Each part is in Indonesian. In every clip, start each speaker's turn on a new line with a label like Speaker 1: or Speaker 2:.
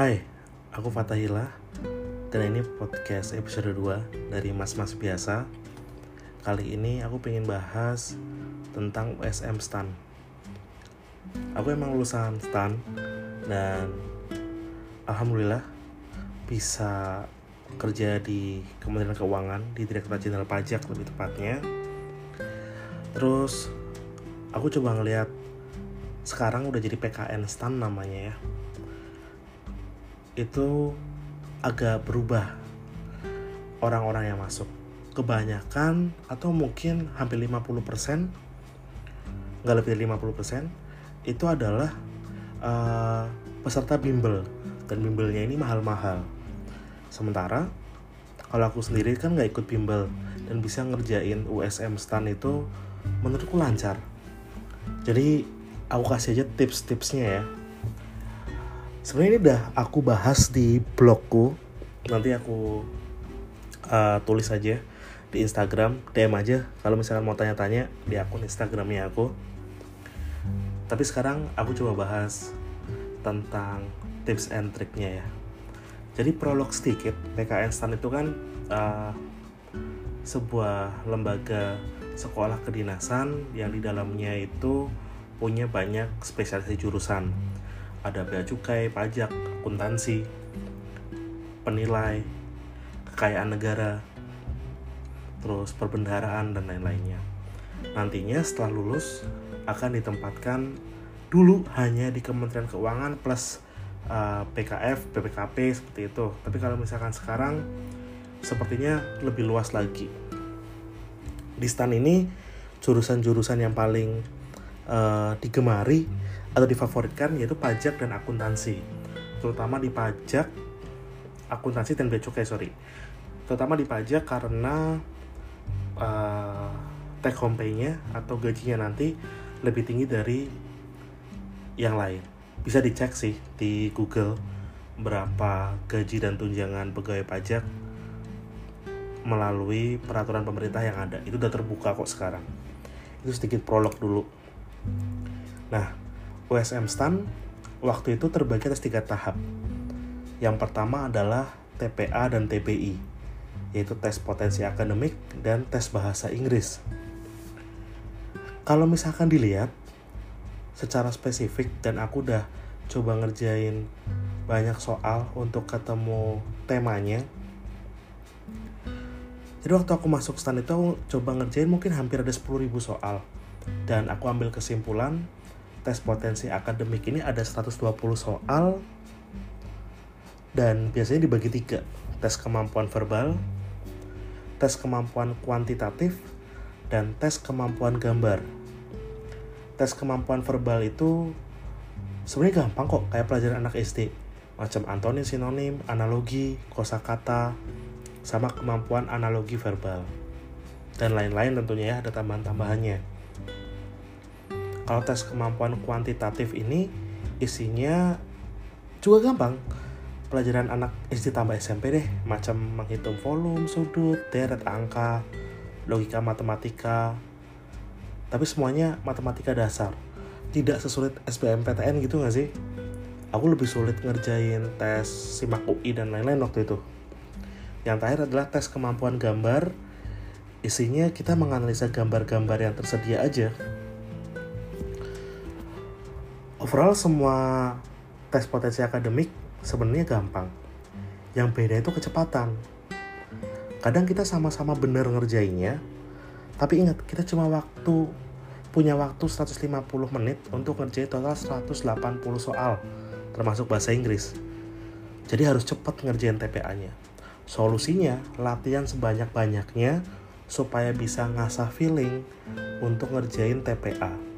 Speaker 1: Hai, aku Fatahila dan ini podcast episode 2 dari Mas Mas Biasa. Kali ini aku pengen bahas tentang USM STAN. Aku emang lulusan STAN dan alhamdulillah bisa kerja di Kementerian Keuangan di Direktorat Jenderal Pajak lebih tepatnya. Terus aku coba ngeliat sekarang udah jadi PKN STAN namanya ya itu agak berubah orang-orang yang masuk. Kebanyakan atau mungkin hampir 50% nggak lebih dari 50% itu adalah uh, peserta bimbel. Dan bimbelnya ini mahal-mahal. Sementara kalau aku sendiri kan nggak ikut bimbel dan bisa ngerjain USM STAN itu menurutku lancar. Jadi aku kasih aja tips-tipsnya ya sebenarnya ini udah aku bahas di blogku. Nanti aku uh, tulis aja di Instagram. DM aja. Kalau misalkan mau tanya-tanya di akun Instagramnya aku. Tapi sekarang aku coba bahas tentang tips and triknya ya. Jadi prolog sedikit PKN STAN itu kan uh, sebuah lembaga sekolah kedinasan yang di dalamnya itu punya banyak spesialisasi jurusan. Ada bea cukai, pajak, akuntansi, penilai, kekayaan negara, terus perbendaharaan dan lain-lainnya. Nantinya setelah lulus akan ditempatkan dulu hanya di Kementerian Keuangan plus uh, PKF, PPKP seperti itu. Tapi kalau misalkan sekarang sepertinya lebih luas lagi. Di STAN ini jurusan-jurusan yang paling uh, digemari atau difavoritkan yaitu pajak dan akuntansi. Terutama di pajak akuntansi dan bea cukai sorry. Terutama di pajak karena uh, take home pay-nya atau gajinya nanti lebih tinggi dari yang lain. Bisa dicek sih di Google berapa gaji dan tunjangan pegawai pajak melalui peraturan pemerintah yang ada. Itu udah terbuka kok sekarang. Itu sedikit prolog dulu. Nah, USM STAN waktu itu terbagi atas tiga tahap. Yang pertama adalah TPA dan TPI, yaitu tes potensi akademik dan tes bahasa Inggris. Kalau misalkan dilihat secara spesifik dan aku udah coba ngerjain banyak soal untuk ketemu temanya. Jadi waktu aku masuk stand itu aku coba ngerjain mungkin hampir ada 10.000 soal dan aku ambil kesimpulan tes potensi akademik ini ada 120 soal dan biasanya dibagi tiga. Tes kemampuan verbal tes kemampuan kuantitatif dan tes kemampuan gambar. Tes kemampuan verbal itu sebenarnya gampang kok kayak pelajaran anak SD macam antonim sinonim analogi kosakata sama kemampuan analogi verbal dan lain-lain tentunya ya ada tambahan-tambahannya kalau tes kemampuan kuantitatif ini isinya juga gampang. Pelajaran anak SD tambah SMP deh, macam menghitung volume, sudut, deret angka, logika matematika. Tapi semuanya matematika dasar. Tidak sesulit SBMPTN gitu gak sih? Aku lebih sulit ngerjain tes SIMAK UI dan lain-lain waktu itu. Yang terakhir adalah tes kemampuan gambar. Isinya kita menganalisa gambar-gambar yang tersedia aja overall semua tes potensi akademik sebenarnya gampang. Yang beda itu kecepatan. Kadang kita sama-sama benar ngerjainnya, tapi ingat kita cuma waktu punya waktu 150 menit untuk ngerjain total 180 soal, termasuk bahasa Inggris. Jadi harus cepat ngerjain TPA-nya. Solusinya, latihan sebanyak-banyaknya supaya bisa ngasah feeling untuk ngerjain TPA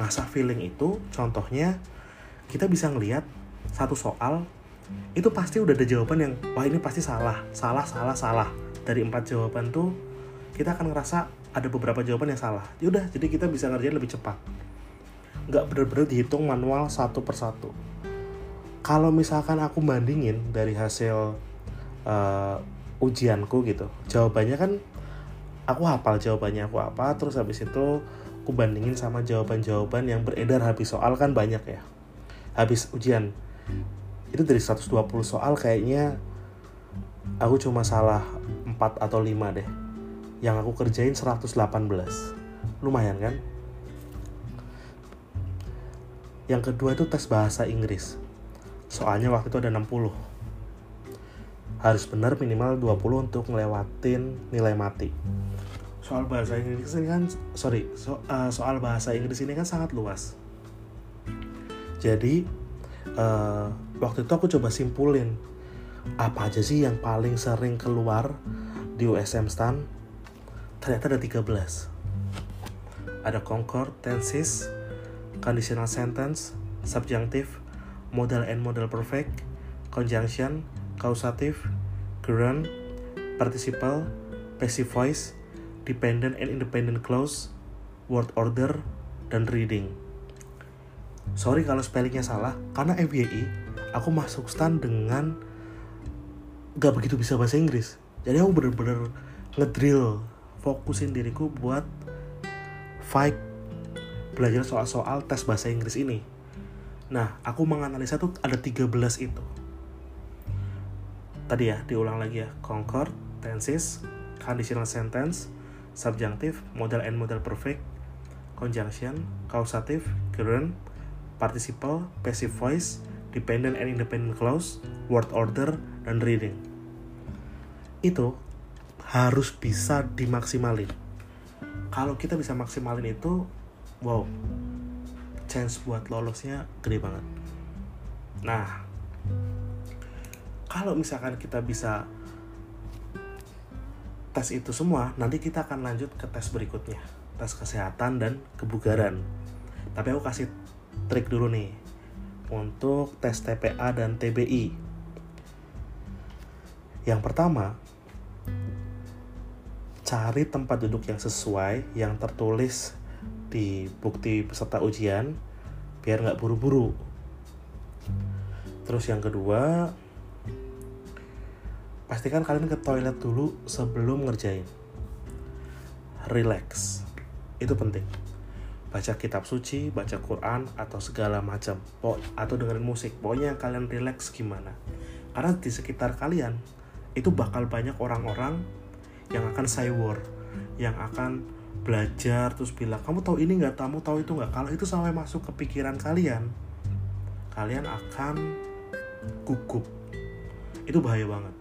Speaker 1: ngasah feeling itu contohnya kita bisa ngelihat satu soal itu pasti udah ada jawaban yang wah ini pasti salah salah salah salah. Dari empat jawaban tuh kita akan ngerasa ada beberapa jawaban yang salah. Yaudah jadi kita bisa ngerjain lebih cepat. Nggak bener-bener dihitung manual satu persatu kalau misalkan aku bandingin dari hasil uh, ujianku gitu jawabannya kan aku hafal jawabannya aku apa terus habis itu aku bandingin sama jawaban-jawaban yang beredar habis soal kan banyak ya. Habis ujian. Itu dari 120 soal kayaknya aku cuma salah 4 atau 5 deh. Yang aku kerjain 118 lumayan kan? Yang kedua itu tes bahasa Inggris. Soalnya waktu itu ada 60 harus benar minimal 20 untuk ngelewatin nilai mati soal bahasa Inggris ini kan sorry so, uh, soal bahasa Inggris ini kan sangat luas. Jadi uh, waktu itu aku coba simpulin apa aja sih yang paling sering keluar di USM stand ternyata ada 13 ada concord tenses conditional sentence subjunctive modal and modal perfect conjunction causative gerund participle passive voice dependent and independent clause, word order, dan reading. Sorry kalau spellingnya salah, karena FYI, aku masuk stand dengan gak begitu bisa bahasa Inggris. Jadi aku bener-bener ngedrill, fokusin diriku buat fight belajar soal-soal tes bahasa Inggris ini. Nah, aku menganalisa tuh ada 13 itu. Tadi ya, diulang lagi ya. Concord, tenses, conditional sentence, subjunctive, modal and modal perfect, conjunction, causative, gerund, participle, passive voice, dependent and independent clause, word order, dan reading. Itu harus bisa dimaksimalin. Kalau kita bisa maksimalin itu, wow, chance buat lolosnya gede banget. Nah, kalau misalkan kita bisa tes itu semua, nanti kita akan lanjut ke tes berikutnya, tes kesehatan dan kebugaran. Tapi aku kasih trik dulu nih untuk tes TPA dan TBI. Yang pertama, cari tempat duduk yang sesuai yang tertulis di bukti peserta ujian biar nggak buru-buru. Terus yang kedua, pastikan kalian ke toilet dulu sebelum ngerjain. Relax. Itu penting. Baca kitab suci baca Quran atau segala macam. Atau dengerin musik. Pokoknya kalian relax gimana. Karena di sekitar kalian itu bakal banyak orang-orang yang akan cyber yang akan belajar terus bilang kamu tahu ini nggak? Kamu tahu itu nggak? Kalau itu sampai masuk ke pikiran kalian kalian akan gugup. Itu bahaya banget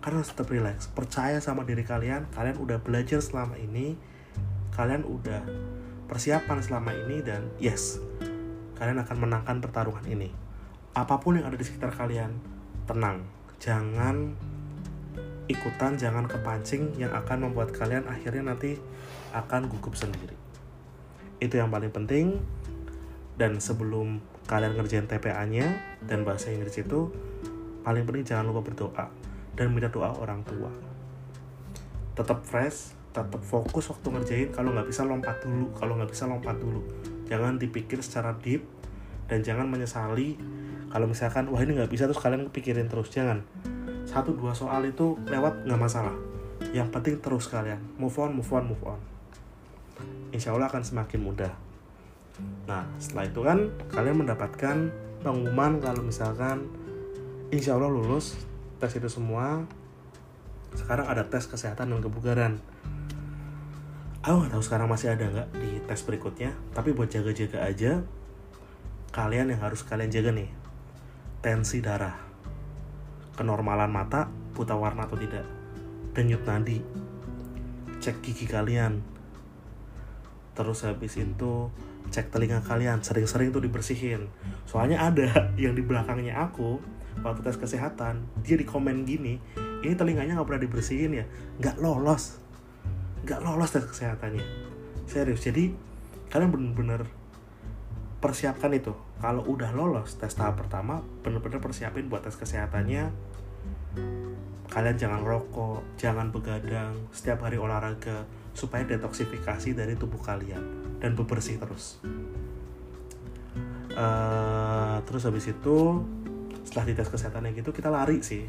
Speaker 1: karena tetap relax. Percaya sama diri kalian kalian udah belajar selama ini kalian udah persiapan selama ini dan yes kalian akan menangkan pertarungan ini. Apa pun yang ada di sekitar kalian tenang. Jangan ikutan jangan kepancing yang akan membuat kalian akhirnya nanti akan gugup sendiri. Itu yang paling penting. Dan sebelum kalian ngerjain TPA-nya dan bahasa Inggris itu paling penting jangan lupa berdoa dan minta doa orang tua. Tetap fresh tetap fokus waktu ngerjain kalau nggak bisa lompat dulu kalau nggak bisa lompat dulu. Jangan dipikir secara deep dan jangan menyesali kalau misalkan wah ini nggak bisa terus kalian pikirin terus. Jangan. Satu dua soal itu lewat nggak masalah. Yang penting terus kalian. Move on move on move on. Insya Allah akan semakin mudah. Nah setelah itu kan kalian mendapatkan pengumuman kalau misalkan insya Allah lulus tes itu semua sekarang ada tes kesehatan dan kebugaran. Aku nggak tahu sekarang masih ada nggak di tes berikutnya tapi buat jaga-jaga aja kalian yang harus kalian jaga nih tensi darah kenormalan mata buta warna atau tidak denyut nadi cek gigi kalian terus habis itu cek telinga kalian sering-sering tuh dibersihin. Soalnya ada yang di belakangnya aku waktu tes kesehatan dia di komen gini ini telinganya nggak pernah dibersihin ya. Nggak lolos. Nggak lolos tes kesehatannya. Serius jadi kalian bener-bener persiapkan itu. Kalau udah lolos tes tahap pertama bener-bener persiapin buat tes kesehatannya. Kalian jangan rokok jangan begadang setiap hari olahraga supaya detoksifikasi dari tubuh kalian dan bebersih terus. Uh, terus habis itu setelah di tes kesehatannya gitu kita lari sih.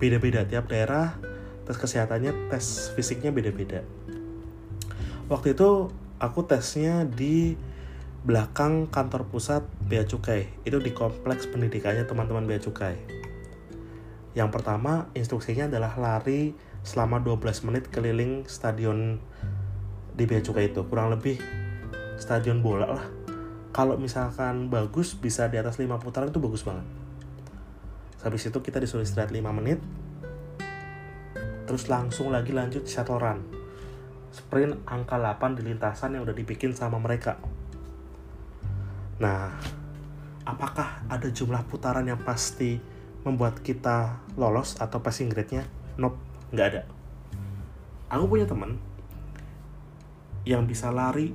Speaker 1: Beda-beda tiap daerah tes kesehatannya tes fisiknya beda-beda. Waktu itu aku tesnya di belakang kantor pusat Bea Cukai. Itu di kompleks pendidikannya teman-teman Bea Cukai. Yang pertama instruksinya adalah lari selama 12 menit keliling stadion di Bea Cukai itu. Kurang lebih stadion bola lah. Kalau misalkan bagus bisa di atas 5 putaran itu bagus banget habis itu kita disuruh istirahat 5 menit terus langsung lagi lanjut shuttle run sprint angka 8 di lintasan yang udah dibikin sama mereka Nah, apakah ada jumlah putaran yang pasti membuat kita lolos atau passing grade-nya? Nope, nggak ada. Aku punya teman yang bisa lari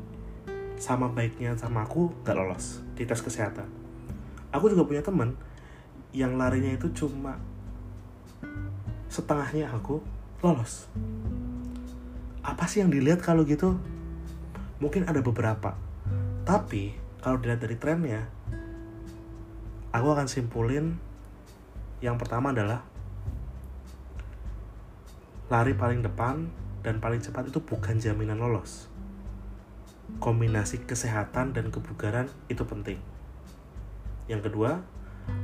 Speaker 1: sama baiknya sama aku nggak lolos di tes kesehatan. Aku juga punya teman yang larinya itu cuma setengahnya aku lolos. Apa sih yang dilihat kalau gitu? Mungkin ada beberapa. Tapi kalau dilihat dari trennya aku akan simpulin yang pertama adalah lari paling depan dan paling cepat itu bukan jaminan lolos kombinasi kesehatan dan kebugaran itu penting yang kedua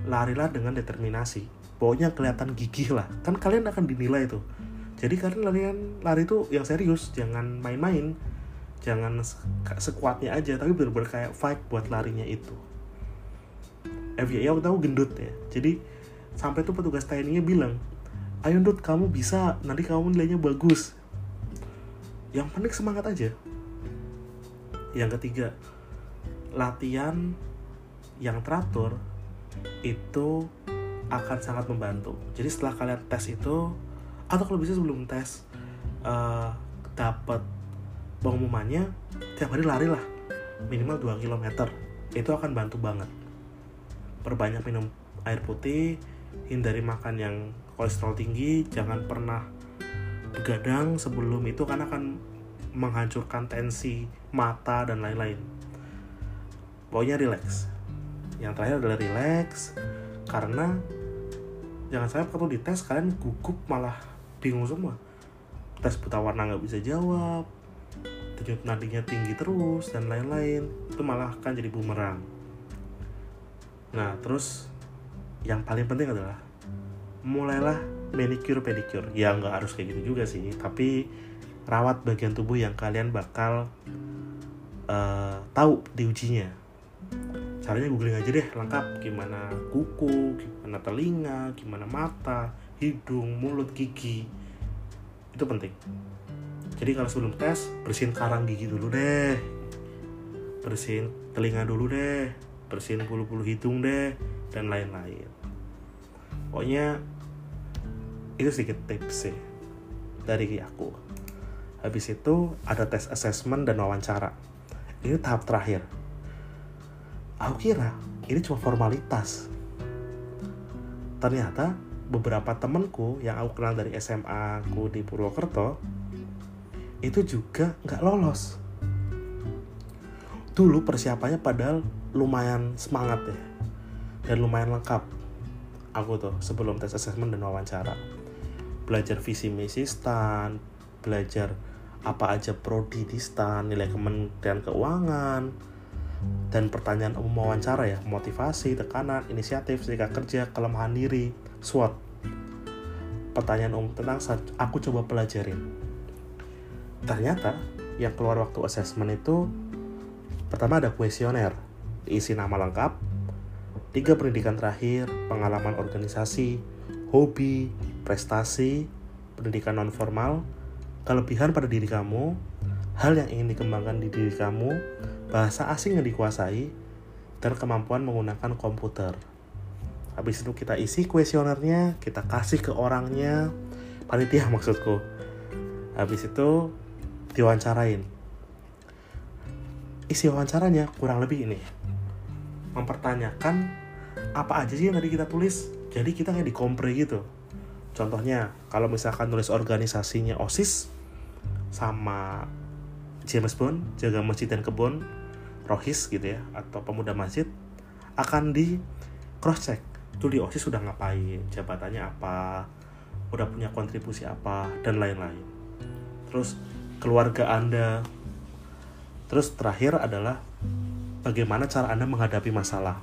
Speaker 1: larilah dengan determinasi. Pokoknya kelihatan gigih lah. Kan kalian akan dinilai tuh. Jadi kalian larian lari itu yang serius jangan main-main. Jangan sekuatnya aja tapi bener-bener kayak fight buat larinya itu. FYI aku tahu gendut ya. Jadi sampai tuh petugas TNI nya bilang ayo Dut kamu bisa nanti kamu nilainya bagus. Yang penting semangat aja. Yang ketiga latihan yang teratur itu akan sangat membantu. Jadi setelah kalian tes itu atau kalau bisa sebelum tes uh, dapat pengumumannya tiap hari lari lah. Minimal 2 km itu akan bantu banget. Perbanyak minum air putih hindari makan yang kolesterol tinggi jangan pernah begadang sebelum itu karena akan menghancurkan tensi mata dan lain-lain. Pokoknya relax yang terakhir adalah relax. Karena jangan sampai waktu dites kalian gugup malah bingung semua. Tes buta warna nggak bisa jawab denyut nadinya tinggi terus dan lain-lain. Itu malah kan jadi bumerang. Nah terus yang paling penting adalah mulailah manicure pedicure ya nggak harus kayak gitu juga sih tapi rawat bagian tubuh yang kalian bakal uh, tahu di ujinya caranya googling aja deh lengkap. Gimana kuku gimana telinga gimana mata hidung mulut gigi. Itu penting. Jadi kalau sebelum tes bersihin karang gigi dulu deh. Bersihin telinga dulu deh. Bersihin bulu-bulu hidung deh. Dan lain-lain. Pokoknya itu sedikit tips sih dari aku. Habis itu ada tes assessment dan wawancara. Ini tahap terakhir aku kira ini cuma formalitas. Ternyata beberapa temenku yang aku kenal dari SMA aku di Purwokerto itu juga nggak lolos. Dulu persiapannya padahal lumayan semangat ya dan lumayan lengkap. Aku tuh sebelum tes assessment dan wawancara. Belajar visi misi stan belajar apa aja prodi di stan nilai kementerian keuangan dan pertanyaan umum wawancara ya motivasi tekanan inisiatif serikat kerja kelemahan diri SWOT. Pertanyaan umum tentang aku coba pelajarin. Ternyata yang keluar waktu assessment itu pertama ada kuesioner isi nama lengkap tiga pendidikan terakhir pengalaman organisasi hobi prestasi pendidikan non formal kelebihan pada diri kamu hal yang ingin dikembangkan di diri kamu bahasa asing yang dikuasai dan kemampuan menggunakan komputer. Habis itu kita isi kuesionernya kita kasih ke orangnya. Panitia maksudku. Habis itu diwawancarain. Isi wawancaranya kurang lebih ini. Mempertanyakan apa aja sih yang tadi kita tulis. Jadi kita kayak dikompre gitu. Contohnya kalau misalkan tulis organisasinya OSIS sama James Bond jaga masjid dan kebun Rohis gitu ya atau pemuda masjid akan di cross check tuh di OSIS sudah ngapain jabatannya apa udah punya kontribusi apa dan lain-lain terus keluarga Anda. Terus terakhir adalah bagaimana cara Anda menghadapi masalah.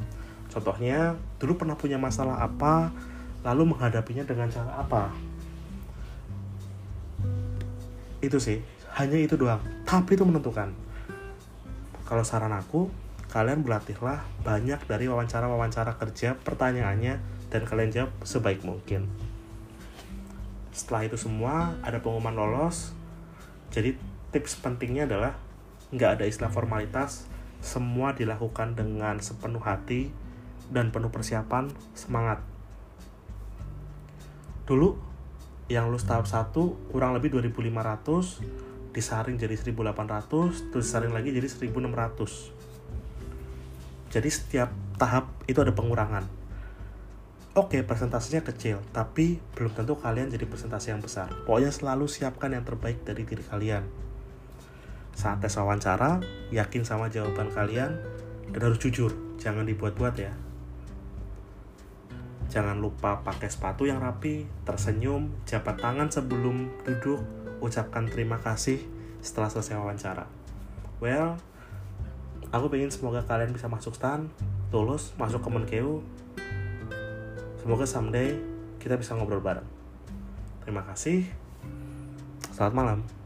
Speaker 1: Contohnya, dulu pernah punya masalah apa, lalu menghadapinya dengan cara apa. Itu sih, hanya itu doang. Tapi itu menentukan. Kalau saran aku, kalian berlatihlah banyak dari wawancara-wawancara kerja pertanyaannya dan kalian jawab sebaik mungkin. Setelah itu semua, ada pengumuman lolos. Jadi tips pentingnya adalah nggak ada istilah formalitas, semua dilakukan dengan sepenuh hati dan penuh persiapan, semangat. Dulu yang lulus tahap 1 kurang lebih 2500 disaring jadi 1800 terus disaring lagi jadi 1600 jadi setiap tahap itu ada pengurangan. Oke presentasinya kecil tapi belum tentu kalian jadi presentasi yang besar. Pokoknya selalu siapkan yang terbaik dari diri kalian. Saat tes wawancara, yakin sama jawaban kalian dan harus jujur, jangan dibuat-buat ya. Jangan lupa pakai sepatu yang rapi, tersenyum, jabat tangan sebelum duduk, ucapkan terima kasih setelah selesai wawancara. Well, aku pengen semoga kalian bisa masuk stan, lulus, masuk ke Menkeu. Semoga someday kita bisa ngobrol bareng. Terima kasih. Selamat malam.